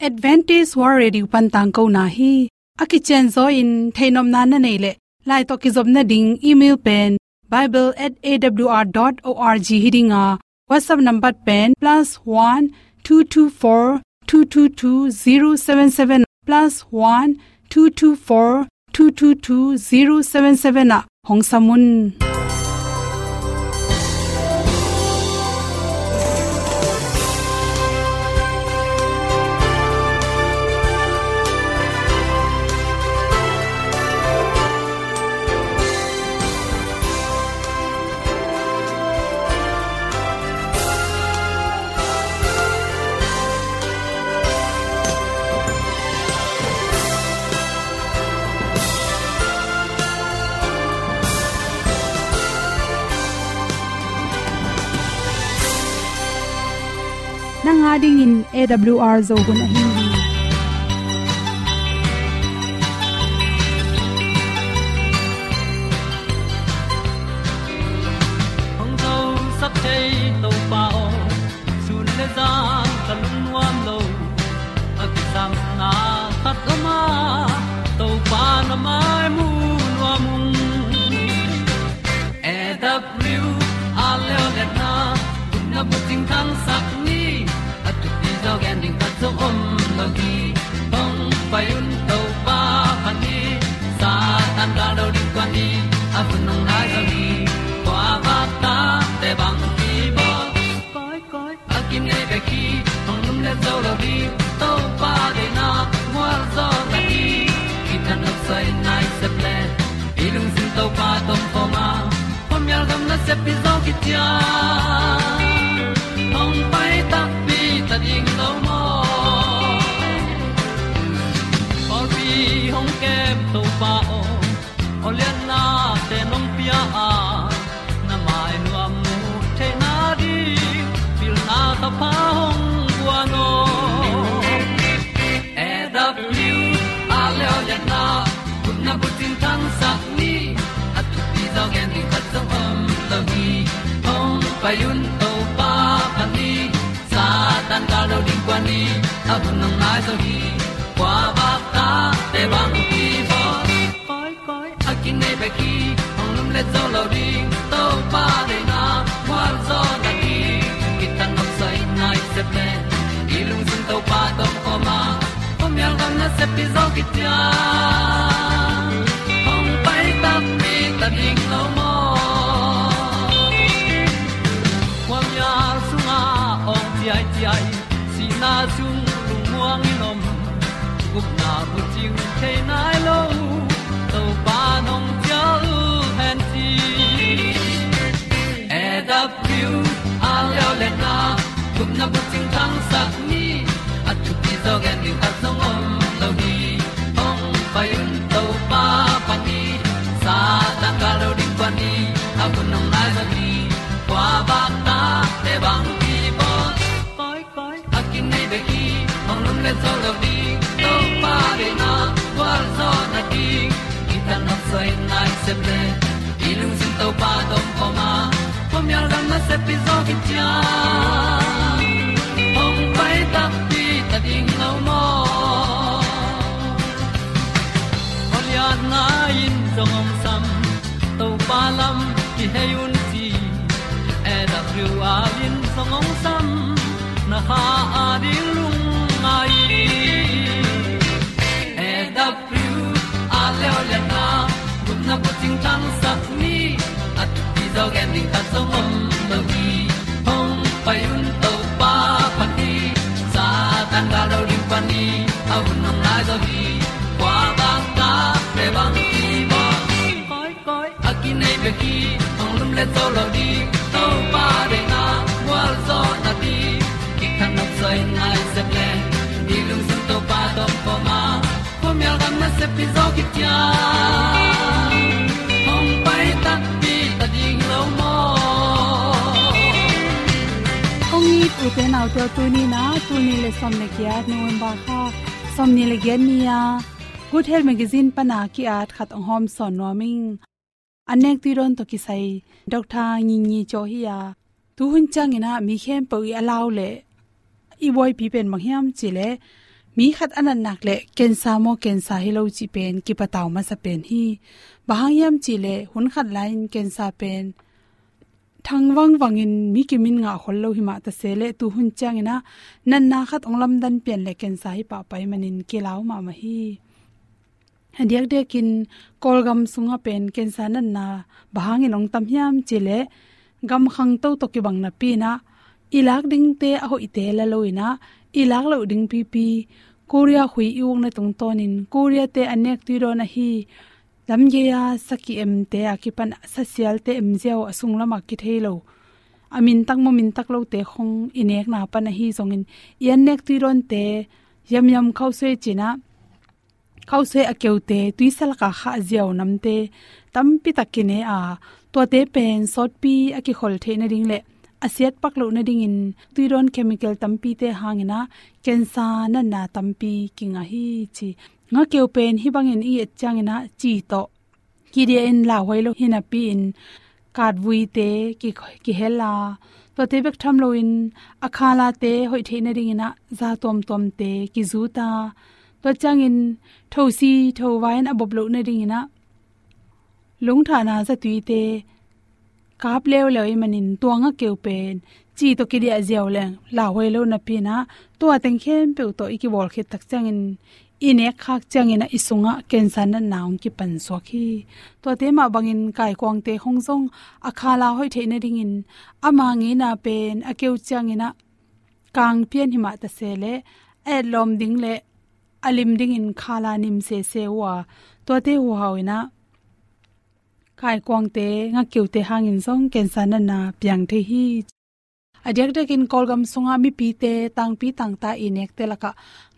advantage war radio pan tang ko na hi. Aki chen zo in thainom na na nei le. Lai to ki zob na ding, email pen bible@awr.org hiding a whatsapp number pen, plus +1 224 222 077 plus +1 224 222 077 a hong samun nanga ding in awr zo gun ahi hin hong zo chei to pao sun le za ta lun nuam lo a ki sam na khat o ma to pa na mai mu nuam e a le na kun na bu ting sak hong pai un to pa pa ni sa tan da do di kwan ni a bu nong lai za ni kwa ba ta te bang ki bo koi koi a kim nei be ki hong lum le zo lo di to pa de na mo zo ta ni ki ta no sai nai se ple ilung sin to pa tom pa ma. Pom yal gam na se pi zo ki tia. Te pia a na mai nu amu te na di pil na ta pa hong bua no e da pru a le o olian na kun na bu tin tan sa ni at tu pi zo gen di khat zo om lo gi hong pa yun to pa pa ni sa tan ga lo ding kwa ni. A bu nang mai zo hi kwa ba ta te bang ki bo koi koi a kin nei ba ki le zo lo ding to pa de na kwa zo na ki ki tan nok sai nai se pe i lung sun to pa to ko ma ko mi al gam na se pi zo ki tia hong pai ta mi ta ding lo mo kwam ya sunga ong ti ai ti ai si na chung lu muang ni nom gup na bu ting te nai zo gen song om lo ni ong pa yun to pa ni sa tan ka lo ding pa ni a bu nong lai za ni. Kwa ba ta te bang ki bo koi koi a kin nei be ki ong lum le zo lo to pa de na kwa zo na ki ki ta na sai nai se ple ilung sin to pa tom ko ma. Pom yal gam na se pi zo ki ha a lung mai e da thru a le o le na kun na bu ting tang sat ni at ti zo gen ta song om lo gi hong pai un to pa pa ti sa tan ga lo ding pa ni a un nong lai zo gi kwa ba ta pe bang ti ba koi koi a ki nei be ki hong lum le zo lo di se ple ni lung sun to pa do po ma po mi al gam na se pi zo ki tia hong pai ta pi ta ding lo mo ong ni pu te nau to tu ni na tu ni le som ne kya november kha som ni le gen ni ya good health magazine pana ki at khat ong hom son no ming anek ti ron to ki sai doctor ni ni cho hi ya i boy pi pen mang chile chi le mi khat anan nak le ken sa mo ken sa hi lo chi pen ki pataw ma sa pen hi. Bahang chile chi le hun khat lain ken sa pen. Thang wang wangin, mi ki min nga khol lo hi ma ta se le, tu hun chang ina, nan na khat onglam dan pen le ken sa hi pa pai manin ke law ma ma hi. Hadiak de kin kolgam sunga pen ken sa nan na bahangin ong tam hiam chile, gam khang to to ki bang na pi na ilak ding te a hoi te la loina ilak lo ding pi pi. Korea hui iung na tung tonin. Korea te anek ti ro na hi. Lam ye ya, saki em te a ki pan social te em jeo asung lama ki thelo amin tak mo min tak lo te khong inek na pa na hi zongin yan nek ti ron te, yam yam khau se china khau se a keu te tuisal ka kha jeo nam te. Tam pi takine a. To te pen, sot pi a ki khol the na ring le asiat paklo na ding in tuiron chemical tampi te hangina kensa na na tampi kinga hi chi. Nga keu pen hi bangin i changina chi to. Ki in la hoilo hina pi in kat vui te ki ki hela. To te bek tham lo in akhala te hoi the na ding ina za tom tom te ki zu ta. To changin thosi thowain abob lo na ding ina lung thana za tui te kap lew lew manin tuanga keu pen. Chi to ki dia ziaw leng la hoi lo na pi na to ateng khem pe to iki bol khe tak chang in ine khak changina isunga kensan na naung ki pan so khi to te ma bangin kai kwang te hong hongjong akhala hoi theina ringin ama nge na pen chang ina, kang pian hima ta se le. E lom ding le alim ding in khala nim se se wa. To te hu hawina khai quang te, nga kyu te hangin song ken san na, piang the hi. Adyak dek in kolgam sunga mi pi te, tang pi tang ta inek te laka,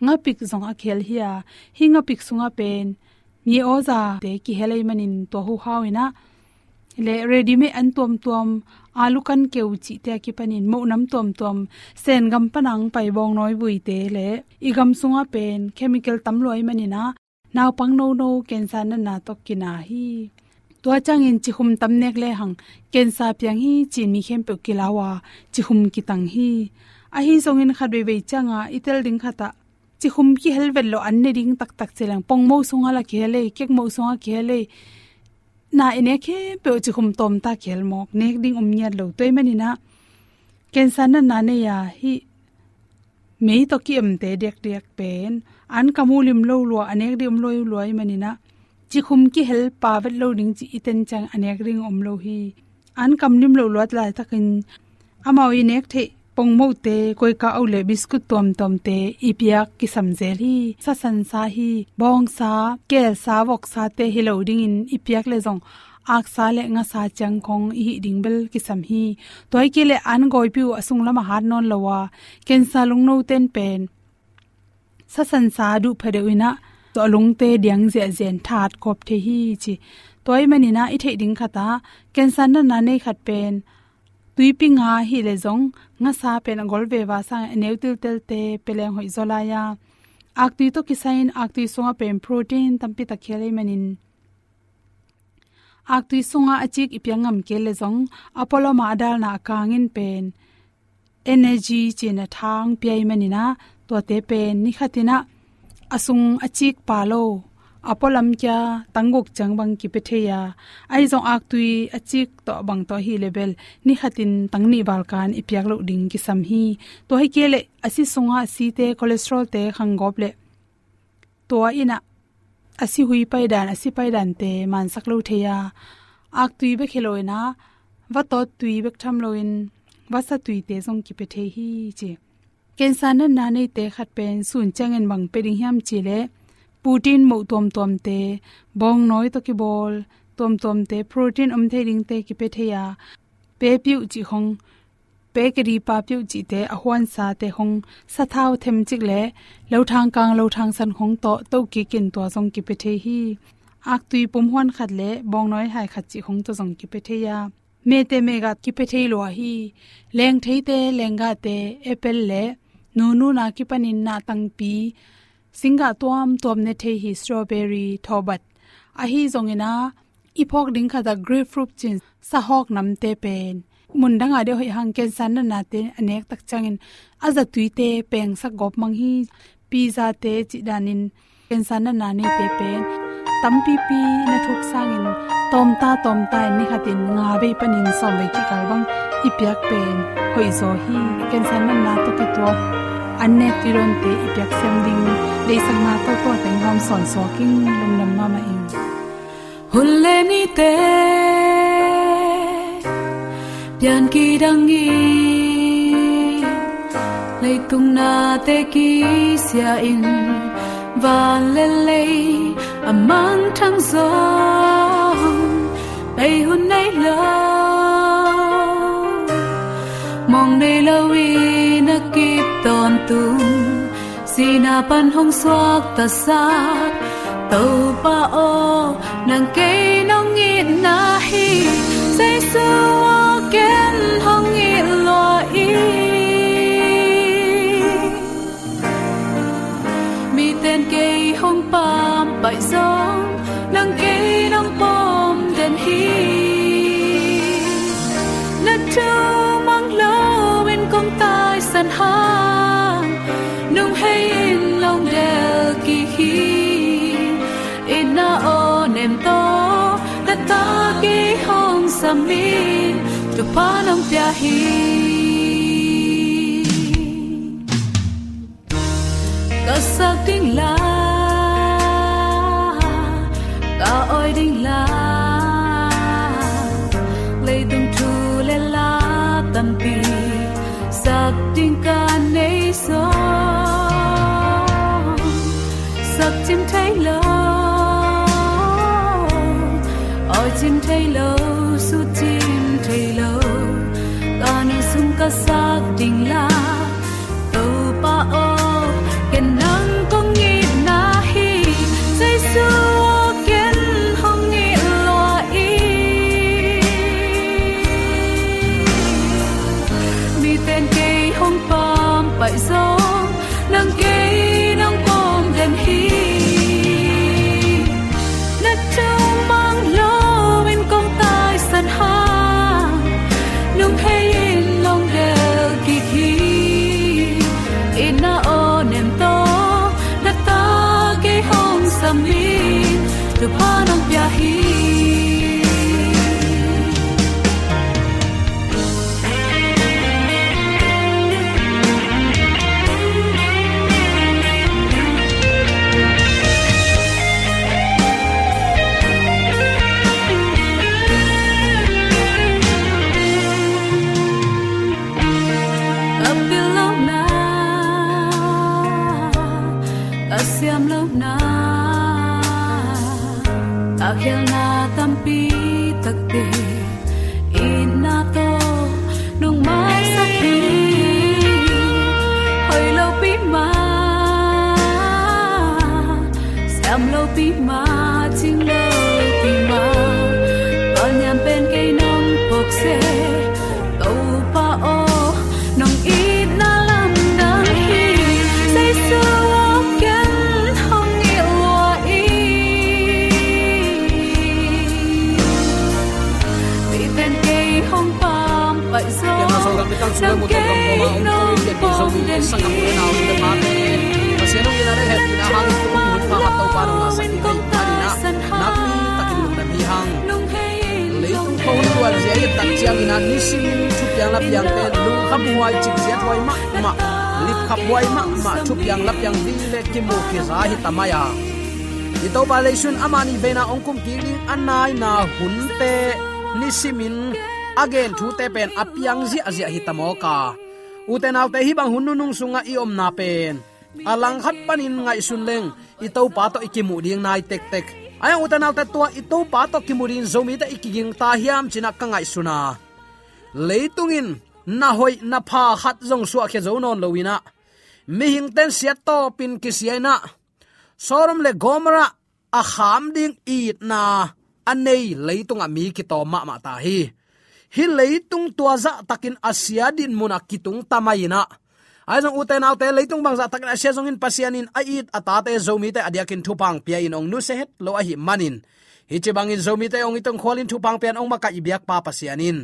nga pik zong a khel hiya hi nga pik sunga pen mi oza te ki helai manin to hu hawina le ready me an tom tom alu kan keu chi te ki panin mo nam tom tom sen gam panang pai bong noi bui te le, i gam sunga pen, chemical tam loi manina naw pang no no ken na na to kina hi tua chang in chi hum tam nek le hang ken sa pyang hi chin mi khem pe kilawa chi hum ki tang hi a hi zong in khat be be changa itel ding khata chi hum ki helvet lo an ne ding tak tak chelang pong mo sunga la khele kek mo sunga khele na ine khe pe chi hum tom ta khel mok nek ding um nyat lo toy mani na ken san na na ne ya hi mei to ki am te dek dek pen an kamulim lo lo anek dim loi loi mani na chi khum ki hel pa vet lo ning chi iten chang anek ring om lo hi. An kam nim lo lot lai takin amao i nek the pong mo te, koi ka au le biscuit tom tom te, ipiak ki samje hi. Sa san sa hi, bong sa, kel sa, wok sa te hi lo ding in ipiak le jong ak sa le nga sa chang khong hi ding bel ki sam hi. Toy ke le an goi piu asung lama har non lowa ken sa lung no ten pen. Sa san sa du phade uina to lung te diang je zen that kop the hi chi. Toy mani na i the ding khata, cancer na na nei khat pen. Tui pi nga hi le zong, nga sa pen gol ve wa sa neu til tel te, peleng hoi zola ya. Ak tu to kisain, ak tu songa pen protein tampi ta khele manin. Ak tu songa achik ipyangam ke le zong, apollo ma dal na kangin pen. Energy china thang pi manina to te pen. Ni khatina asung achik palo. Apolam kya tanguk changbang ki petheya ai zong ak tui achik to bang to hi level. Ni hatin tangni balkan ipyak lo ding ki sam hi. To hi kele asi sunga si te cholesterol te khangop le. To ina asi hui pai dan, asi pai dan te man sak lo theya. Ak tui be kheloina wa to tui bek tham loin wa sa tui te zong ki pethe hi che ken na na nei te khat pen sun chang en bang pe ding hiam chi le putin mo tom tom te, bong noi to ki bol tom tom te protein um the ring te ki pe the ya pe piu chi hong, pe ke ri pa piu chi te a hwan sa te hong, sa thao them chik le. Lo thang kang lo thang san hong to to ki kin to song ki pe the hi. Ak tui pum hwan khat le, bong noi hai khat chi hong to song ki pe the ya me te me ga ki pe thei lo hi. Leng thei te lenga te apple le. Nu nu, na ki panin na tang pi. Singa tuam tuam ne thei hi strawberry thobat a hi zongena ipok ding kha da grapefruit chin sa hok nam te pen. Mun danga de hoi hang ken san na te, anek tak changin aza tuite peng sa gop mang hi. Pizza te, chi danin pensan na ne te pen tampi pi na thuk sangin tom ta tom ta, ni hatin nga be panin som ve ki kalbang ipyak pen hoi zo hi pensan na na to ki to. Anne tiron te ipyak sem ding. Le sang na to to teng hom son so king, lum nam ma ma ing hulle ni te pian ki dang gi lấy tung na te ki sia in và lê lê à mang thăng gió. Bay hôn nay lơ mong nay lâu in na kịp tòn tung sina pan hong xoak ta sát, tàu pa o nang cây nong ngin na hi. Say su tu pa pia hi ka sak ding la ka oi ding la lay dum tu le la tam pi sak ding ka nei so sak chim thấy lo oi chim thấy lo. Sak ding sa ka mo na ong ma te kasi nung ina re het ina hang mo pa ka to pa nang sa ki kai ani na na ku takin lu na mi hang leitung ko lu wa je ai tak chiang ina ni sim thu piang lap yang te lu kham huai chik ziat wai ma ma lip khap wai ma ma thu piang lap yang di le ki mo ki za hi tamaya ito pa leisun amani bena ongkum kiling anai na hunte nisimin again, thu te pen apiang zi azia hitamoka uten autte hi bang hunnu nung sunga i om na pen. Alang khat panin ngai sun leng, i to pa to ikimu ding nai tek tek. Aya uten autte tua i to pa to kimurin zomi ta ikiging ta hiam china ka ngai suna leitungin, na hoi, na pha khat zong suwa khe zo non lowina mi hing ten sia to pin kisiana sorom le gomra a kham ding it na. Anei, leitunga mi ki to ma ma ta hi hi leitung tua za takin asia din muna kitung tamaina. Ai jong uten autte leitung bangza takin asia jong in pasianin ait atate zomi te adiakin thupang pia in ong nu se het lo a hi manin. Hi che bangin zomi te ong itong kholin thupang pian ong maka ibyak pa pasianin.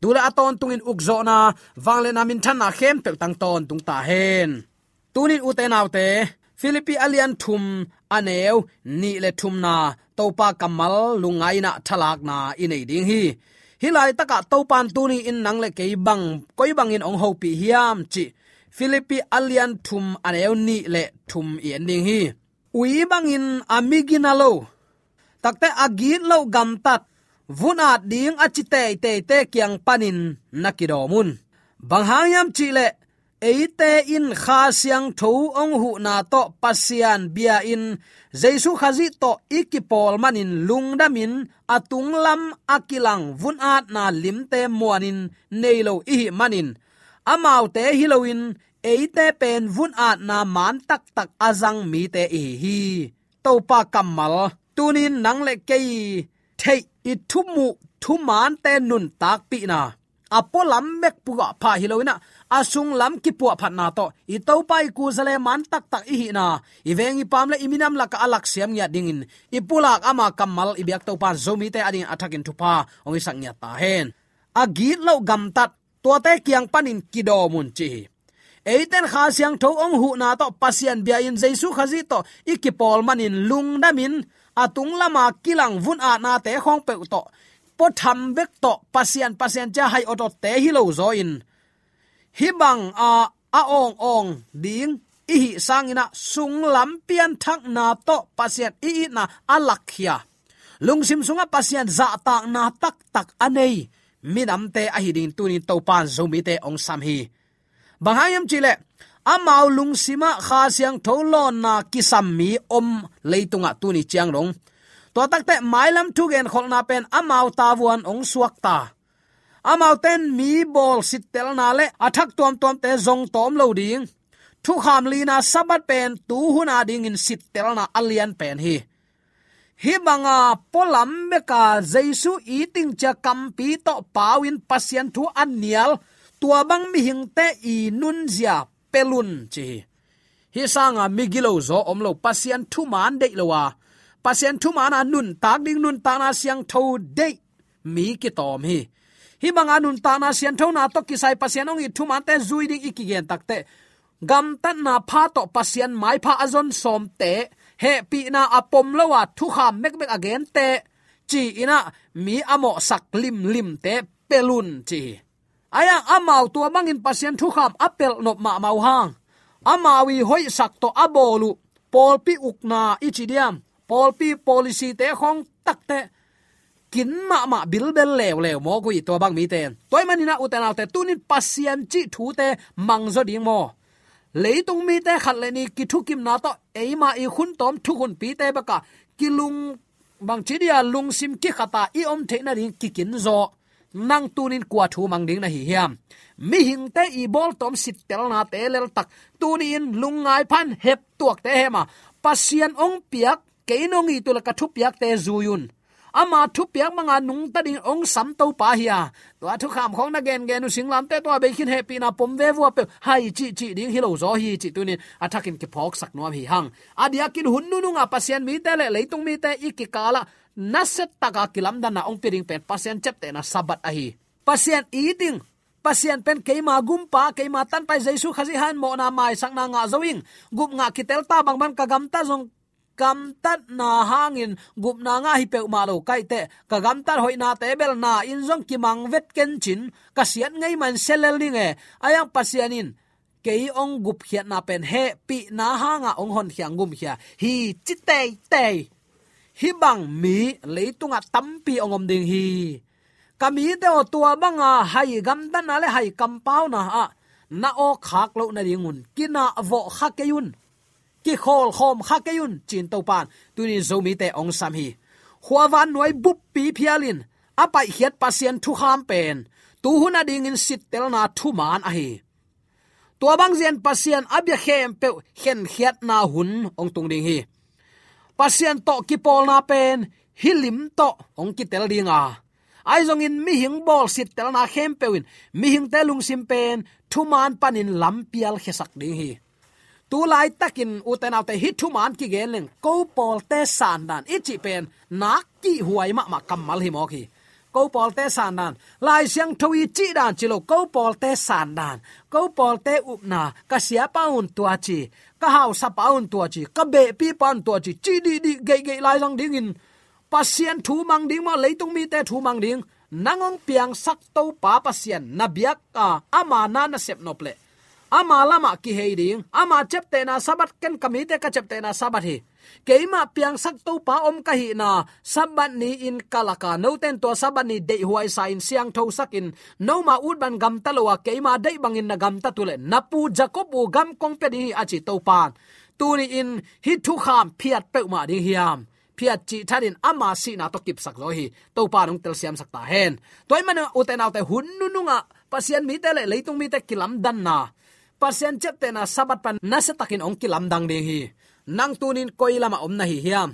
Tula aton tungin ukzo na wangle namin thana khem pel tang ton tung ta hen. Tunin uten autte philippi alian thum aneu ni le thum na, topa kamal lungai na thalak na inei ding hi hilai taka topan tuni in nang le kei bang koi bang in ong ho pi hiam chi. Philippi alian thum aneu ni le thum i ending hi. Ui bang in amiginalo takte agit lo gam tat. Vuna ding achite te te kyang panin nakidomun bang hayam chi le eite in kha siang tho ong hu na to pasian bia in jesu khazi to ikipol manin lungdamin atung lam akilang vun at na limte muanin neilo ihi manin. Amau te hiloin eite pen vun at na man tak tak azang mi te i hi. Topa kamal, tunin nang le kei, thei i thumu thuman te nun tak pi na. Apolam mek puga pha hiloina asung lam ki pu phat na to. I to pai ku zale man tak tak i hi na. I vengi pam le iminam la ka alak siam nya dingin. I pulak ama kamal i biak to pan zomi te ading attacking to pa ong sang nya ta hen. Agit lo gam tat to te kyang panin kido mun chi eiten kha siang tho ong hu na to, pasian bia in jaisu khazi to. Ikipol manin lung damin, atung lama kilang vun a na te khong pe to. Po tham bek to, pasian pasian cha hai oto te hi lo zo in hibang a a ong ong ding. I hi sangina sung lam pian thak na to pasien. I i na alakhia lungsim sunga pasien za tak na tak tak anei. Minam te a hi ding tunin to pan zomi te ong sam hi. Bangayam chile amau lungsima kha siang tholon na kisam mi om leitunga tuni chiang rong. To takte mailam thugen kholna pen amau tawuan ong suak ta amau ten mi bol sitel na le, athak tom tom te zong tom lo ding. Thu kham li na sabat pen tu huna ding in sitel na alian pen hi. Hi banga polam beka jaisu eating cha kampi to pawin pasien thu anial tua bang mi hing te i nun zia pelun chi hi. Sanga migilo zo omlo pasien thu man de lowa pasien thu man anun tak ding nun ta na siang tho de mi ki tom hi hi bang anun ta na sian tho na to kisai pasian ong i thu man te zui ding ikigen takte gam tan na pha to pasian mai pha azon som te. He pi na apom lowa thu kha mek mek again te. Chi ina mi amo sak lim lim te pelun chi. Aya amau tua mangin pasian thu kham apel nop ma mau hang. Amawi hoi sak to abolu. Polpi ukna ichidiam polpi policy te khong takte kin ma ma bil bel lew lew mo ko to bang mi ten toy manina uten tu tunin pasien chi thu te mang zo ding mo leitung mi te khat le ni ki thu kim na to eima i khun tom thu khun pi te baka kilung bang chidia lung sim ki khata i om the na ring ki kin zo nang tunin kwa thu mang ding na hi hiam mi hing te i bol tom sit tel na te lel tak tunin ngai phan hep tuak te hema pasian ong piak keinong i tulaka thu piak te zuyun ama thu piak manga nung ta ding ong sam to pa hia to thu kham khong na gen gen sing lam te to be khin happy na pom ve vu pe. Hai chi chi ding hilo zo hi chi tu tunin athakin ki phok sak no hi hang. Adia kin hun nu nu nga pasien mi te le leitung mi te ikikala na set taka kilam dan na ong piring pen pasien chep te na sabat a hi. Pasien eating pasien pen keima gumpa keima tan pai jaisu khazi han mo na mai sang na nga zoing gup nga kitel ta bang ban kagam ta zong kam tat na hangin, gup na nga hi pe ma lo kai te, ka gam tat hoi na te bel na in jong ki mang vet ken chin, ka sian ngai man selel ni nge. Ayang pasianin kei ong gup hiat na pen he, pi na hanga ong hon hiang gum hia hi, chi te te hi bang mi, leitunga tampi ongom ding hi. Kami te o tua banga, hai gam dan na le hai kam pau na a. Na o khak lo na ringun kina vo khakeyun ki khol khom kha kayun chin to pan. Tuni zomi te ong sam hi. Huawan noi bup pi phialin. Apai hiat pasien thu kham pen. Tu hun ading in sit tel na thu man a hi. Tua bang zian pasien abya khem pe khen khiat na hun, ong tung ding hi. Pasien to ki pol na pen hilim to, ong ki tel dinga ai zong in mi hing bol sit tel na khem pewin mi hing te lung sim pen, thu man panin lampial khesak ding hi tu lai takin uten autte hi thu man ki geleng ko pol te san dan. Ichi pen. Nak ki huai ma ma kamal hi mo ki. Ko pol te san dan. Lai siang thui chi dan chilo ko pol te san dan. Ko pol te up na. Ka sia paun tua chi. Ka hau sa paun tua chi. Ka be pi pan tua chi. Chi di di ge ge lai lang ding in. Pasien thu mang ding ma leitung mi te thu mang ding. Nangong piang sak to pa pasien na biak ka. Ama na na sep no ple ama lama ki heiding ama chepte na sabat ken kamite ka chepte na sabat hi. Keima piang sak to pa om ka hi na sabat ni in kalaka. No ten to sabat ni dei huai sain siang tho sakin no ma ut ban gam talowa keima dei bangin na gam ta tule napu jacob u gam kong pe di achi to pan tuni in hi thu kham phiat pe ma ding hiam. Phiat chi tharin ama si na to kip sak lo hi. To pa nong tel siam sak ta hen. Toy man uten autte hun nu nunga pasien mi te le, leitung mi te kilam dan na pasien chet te na sabat pan na se takin ong kilam dang ding hi. Nang tunin koilama om na hi hiam.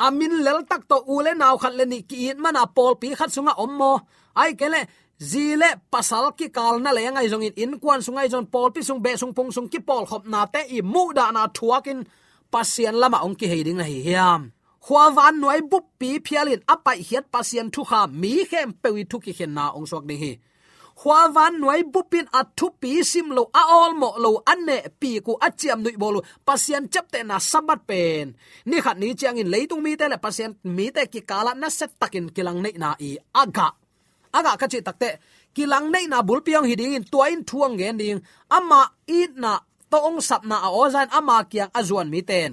Amin lel tak to ule naw khat le ni ki in mana pol pi khat sunga om mo. Ai kele zile pasal ki kal na le ngai jong in in kwan sungai jon pol pi sung be sung pung sung ki pol khop na te i mu da na thuakin pasien lama ong ki heiding na hi hiam. Khwa van noi bup pi phialin apai hiat pasien thu kha mi khem pewi thu ki khen na ong sok ding hi khwa van noi bupin athu pi sim lo a ol mo lo anne pi ku achiam nui bolu pasien chapte na sabat pen ni khat ni chiang in leitung mi te le pasien mi te ki kala na set takin kilang nei na i aga aga ka chi takte kilang nei na bul piang hi ding in tuain thuang gen ding ama i na to ong sap na a ozan ama kiang azuan mi ten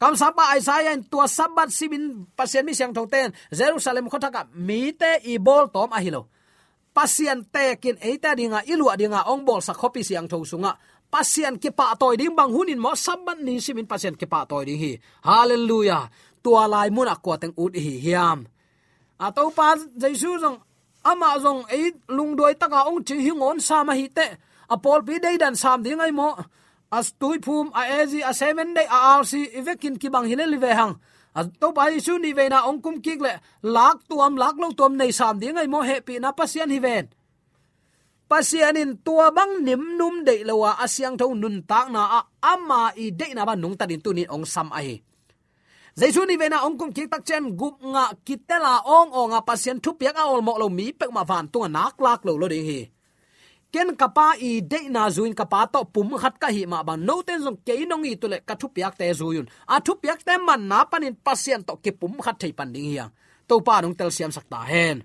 kam sapa isaiah tua sabat simin pasien mi siang thoten jerusalem khotaka mi te i bol tom ahilo hilo te kin eita dinga ilua dinga ong bol sa khopi siang tho sunga. Pasian ke pa toy ding bang hunin mo saban ni simin pasian ke pa toy ding hi. Hallelujah. Tua lai mun akwa teng ut hi, hiam. A to pa jaisu jong ama jong ei lung doi taka ong chi hi ngon sa ma hi te. Apol pi dei dan sam ding ai mo. As tui phum a ezi a seven day, a rc ivekin ki bang hile live hang to pai su ni ve na ong kum kik le, lak tuam, lak lo tuam nei sam ding ai mo he pi na pasian hi ven. Pasian in tua bang nim num de lowa asyang tho nun tak na a ama i de na ba nung ta din tu ni ong sam a hi. Zaisu ni vena ong kum kik tak chen gup nga kitela ong ong a pasien thu piak a ol mo lo mi pek ma van tu nak lak lo lo ding hi ken kapa i de na zuin kapa to pum khat ka hi ma bang no ten zong ke nong i tule ka thu piak te zuin. A thu piak te man na panin pasien to ke pum khat thei pan ding hiang to pa nong tel siam sakta hen.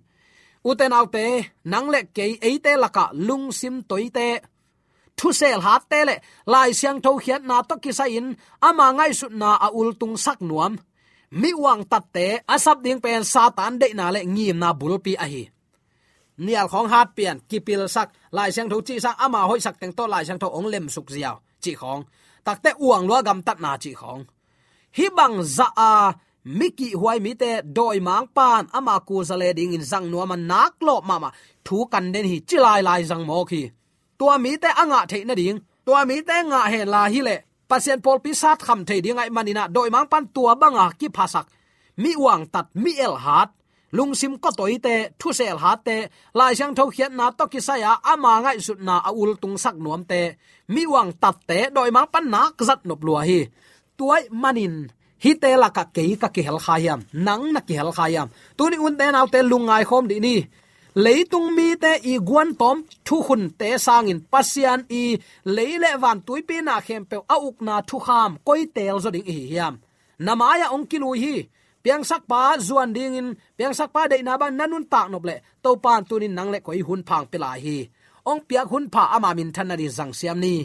Uten autte nang le ke eite laka lung sim toite thu sel hat te le, lai siang tho khiat na to ki sa in, ama ngai su na a ul tung sak nuam. Mi wang tat te asap ding pen satan de na le ngim na bulpi a hi nial khong hat pian kipil sak lai sang tho chi sang ama hoi sak teng to lai sang tho ong lem suk ziaw chi khong takte uang lo gam tat na chi khong hi bang za a miki huai mi te doi mang pan ama ku zale ding in zang no man nak lo mama thu kan den hi chi lai lai zang mo khi tua mi te anga the na ding tua mi te nga he la hi le pasien pol pi sat kham the ding ai manina doi mang pan tua banga à, ki phasak mi uang tat mi el hat lung sim ko toi te thu sel ha te lai sang tho khian na to ki saya ama à, ngai sut na aul tung sak nuam te mi wang tat te doi mang pan na zat nop lua hi tuai manin hi te la ka ke ka ki hel khayam nang na ki hel khayam tuni un te nau te lungai khom di ni. Leitung mi te i guan tom thu hun te sangin pasian i leile van tuipi na khem pe a uk na thu kham koi tel zo ding hi hiam namaya ong kilui hi piang sak pa zuan ding in, piang sak pa de na ban nanun tak nop le, to pan tunin nang le koi hun phang pila hi. Ong piak hun pha ama min than ri zang siam ni.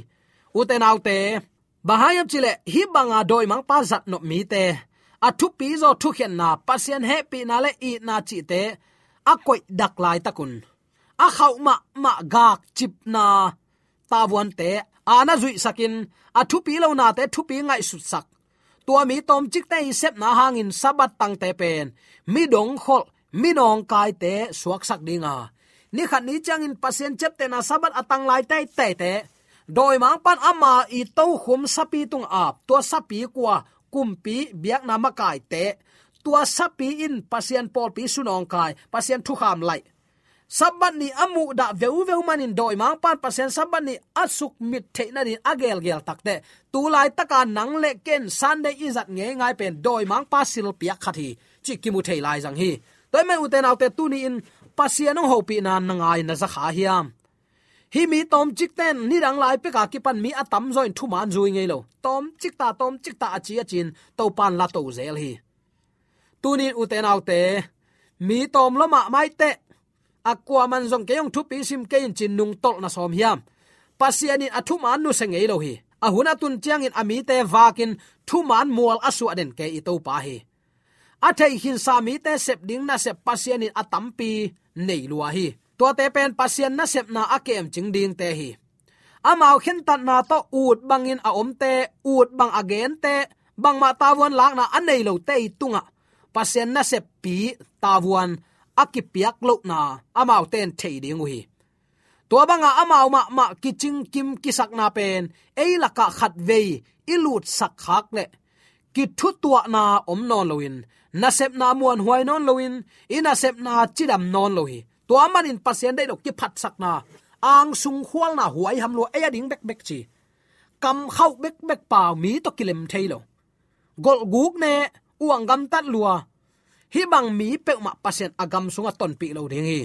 U te nau te bahayam chile hi banga doi mang pa zat nop mi te. A thu pi zo thu khen na pasien he pi na le i na chi te. A koi dak lai takun a khau ma ma gak chip na. Ta wan te ana zui sakin, a thu pi lo na te, thu pi ngai su sak tua mi tom chik te sep na hangin sabat tang te pen. Mi dong khol, mi nong kai te suak sak dinga. Ni khat ni chang in pasien chep te na sabat atang lai te te te. Doi mang pan ama i to khum sapi tung ap. Tua sapi kwa kumpi biak na makai te. Tua sapi in pasien pol pi sunong kai, pasien thu kham lai sabban ni amu da veu veu manin doi mang pan pasen sabban ni asuk mit the na din agel gel takte tu lai taka nang le ken sunday izat nge ngai pen doi mang pasil pia piak khathi chi kimu thei lai jang hi. Toy me uten autte tu ni in pasian ho pi na nangai na za kha hiam. Hi mi tom chik ten, ni rang lai pe ka ki pan mi atam join thu man zui ngei lo. Tom chik ta, tom chik ta achi achin, to pan la to zel hi. Tunin uten autte mi tom lo ma mai te akwa man zong ke yong thu pi sim ke in chin nung tol na som hiam. Pasian in athu man nu sengei lo hi. Ahuna tun chiang in ami te vakin thu man mual asu aden ke i to pa hi. Athai hin sami te sep ding na sep pasian in atampi nei lua hi. To te pen pasian na sep na akem ching ding te hi. Amao khen tan na to ut bangin a om te ut bang again te, bang ma tawon lak na anei lo te tunga. Pasian na sep pi tawon akipiak lo na amau ten thei ding hi tua banga amau ma ma kiching kim kisak na pen ei laka khat ve ilut sak khak le. Ki thu tua na om non loin na sep na muan huai non loin ina sep na chidam non lohi. Tua man in pasien dei dok ki phat sak na, ang sung khwal na huai ham lo ei ding bek bek chi. Kam khau bek bek pa mi to kilem thailo gol guk ne, uang gam tat lua hi bang mi pe ma pasen agam sunga ton pi lo ding hi.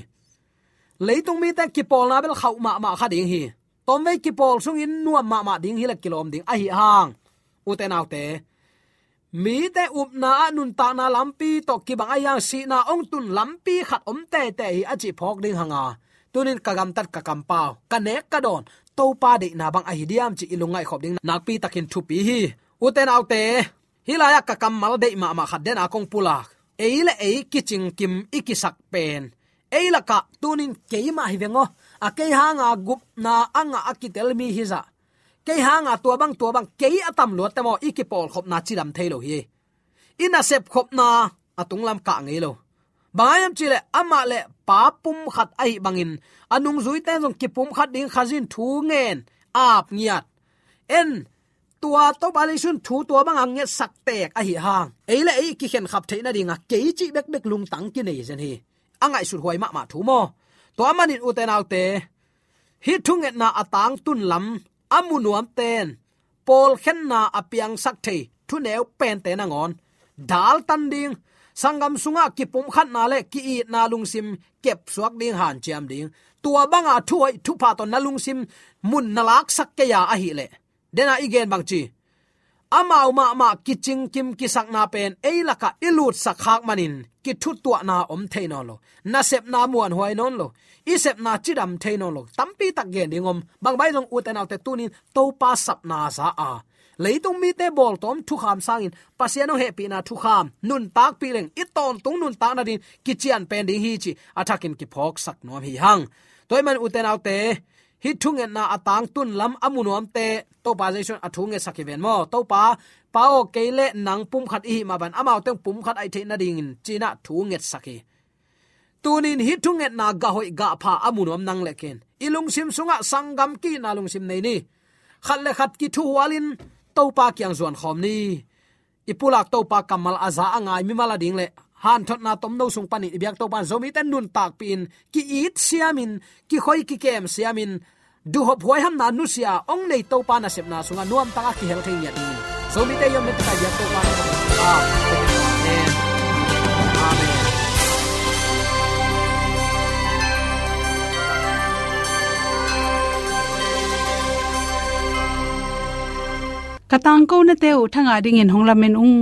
Leitung mi te ki pol na bel khau ma ma kha ding hi. Tom ve ki pol sung in nuam ma ma ding hi la kilom ding a hi hang. Uten autte mi te up na nun ta na lampi to ki bang ayang si na ong tun lampi khat om te te hi achi phok ding hanga. Tunin kagam tat ka kam pau. Ka ne ka don. To pa de na bang ai diam chi ilungai khop ding nak pi takin thu pi hi. Uten autte hilaya ka kam mal de ma ma khat den akong pulak eile ei kiching kim ikisak pen. Eila ka tunin keima hivengo. A kei hanga gup na anga akitel mi hiza kei hanga tua bang tua bang ke atam lo temo ikipol khop na chiram thailo hi. Ina sep khop na atung lam ka ngei lo bayam chile ama le papum khat ai bangin. Anung zui ten jong kipum khat ding khazin thu ngen. Ap ngiat. En tua to lê sun thu tua bang ang sak tek a hi hang eile ei ki khen khap theina dinga ke chi bek bek lung tang ki nei zen hi angai sur huai ma ma thu mo to amanin uten autte hi thunget na à atang tun lam amunuam ten pol khen na à apiang sak the thu neu pen te na ngon dal tan ding sangam sunga ki pum khat na le ki i na lung sim. Kep suak ding han chiam ding tua banga thuai thu pa to na lung sim. Mun na lak sak ke ya a hi le dena igen bang chi. Amau ma ma kiching kim kisak na pen eilaka ilut sakhak manin, ki thu tua na om theino lo. Na sep na muan huai non lo. I sep na chidam theino lo. Tampi tak gen dingom bang bai long uten autte tunin to pa sap na sa a. Leitung mi te bol tom thu kham sangin. Pasiano he pi na thu kham. Nun tak pi leng. I ton tung nun tak na din. Kichian pen ding hi chi. Athakin ki phok sak nom hi hang. Toy man uten autte hi thung e na atang tun lam amunom te, to pa jason e sakiven mo. To pa pao keile nang pum khat i ma ban amao teng pum khat ai the na ding in china thunget saki tunin hi thung e na ga hoi ga pha amunom nang leken ilung sim sunga sangam ki na lung sim nei ni. Khat le khat ki thu walin, to pa kyang zon khom ni. Ipulak to pa kamal aza angai mi mala ding le. Han thot na tom no sung pani biak to pan zomi ten nun tak pin. Ki it siamin, ki khoi ki kem siamin du hop huai ham na nu sia ong nei to pa na sep na sunga nuam ta ki hel thei ya so mi te yom ta ya to pa a amen. Katang ko na te u thanga ding in honglamen ung.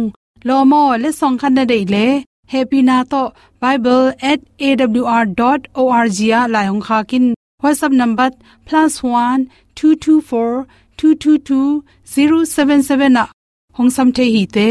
Lomo le song khan na dei le happy na to bible@awr.org ya la hong kha kin whatsapp number +1 224 222 077 na hong sam the hi te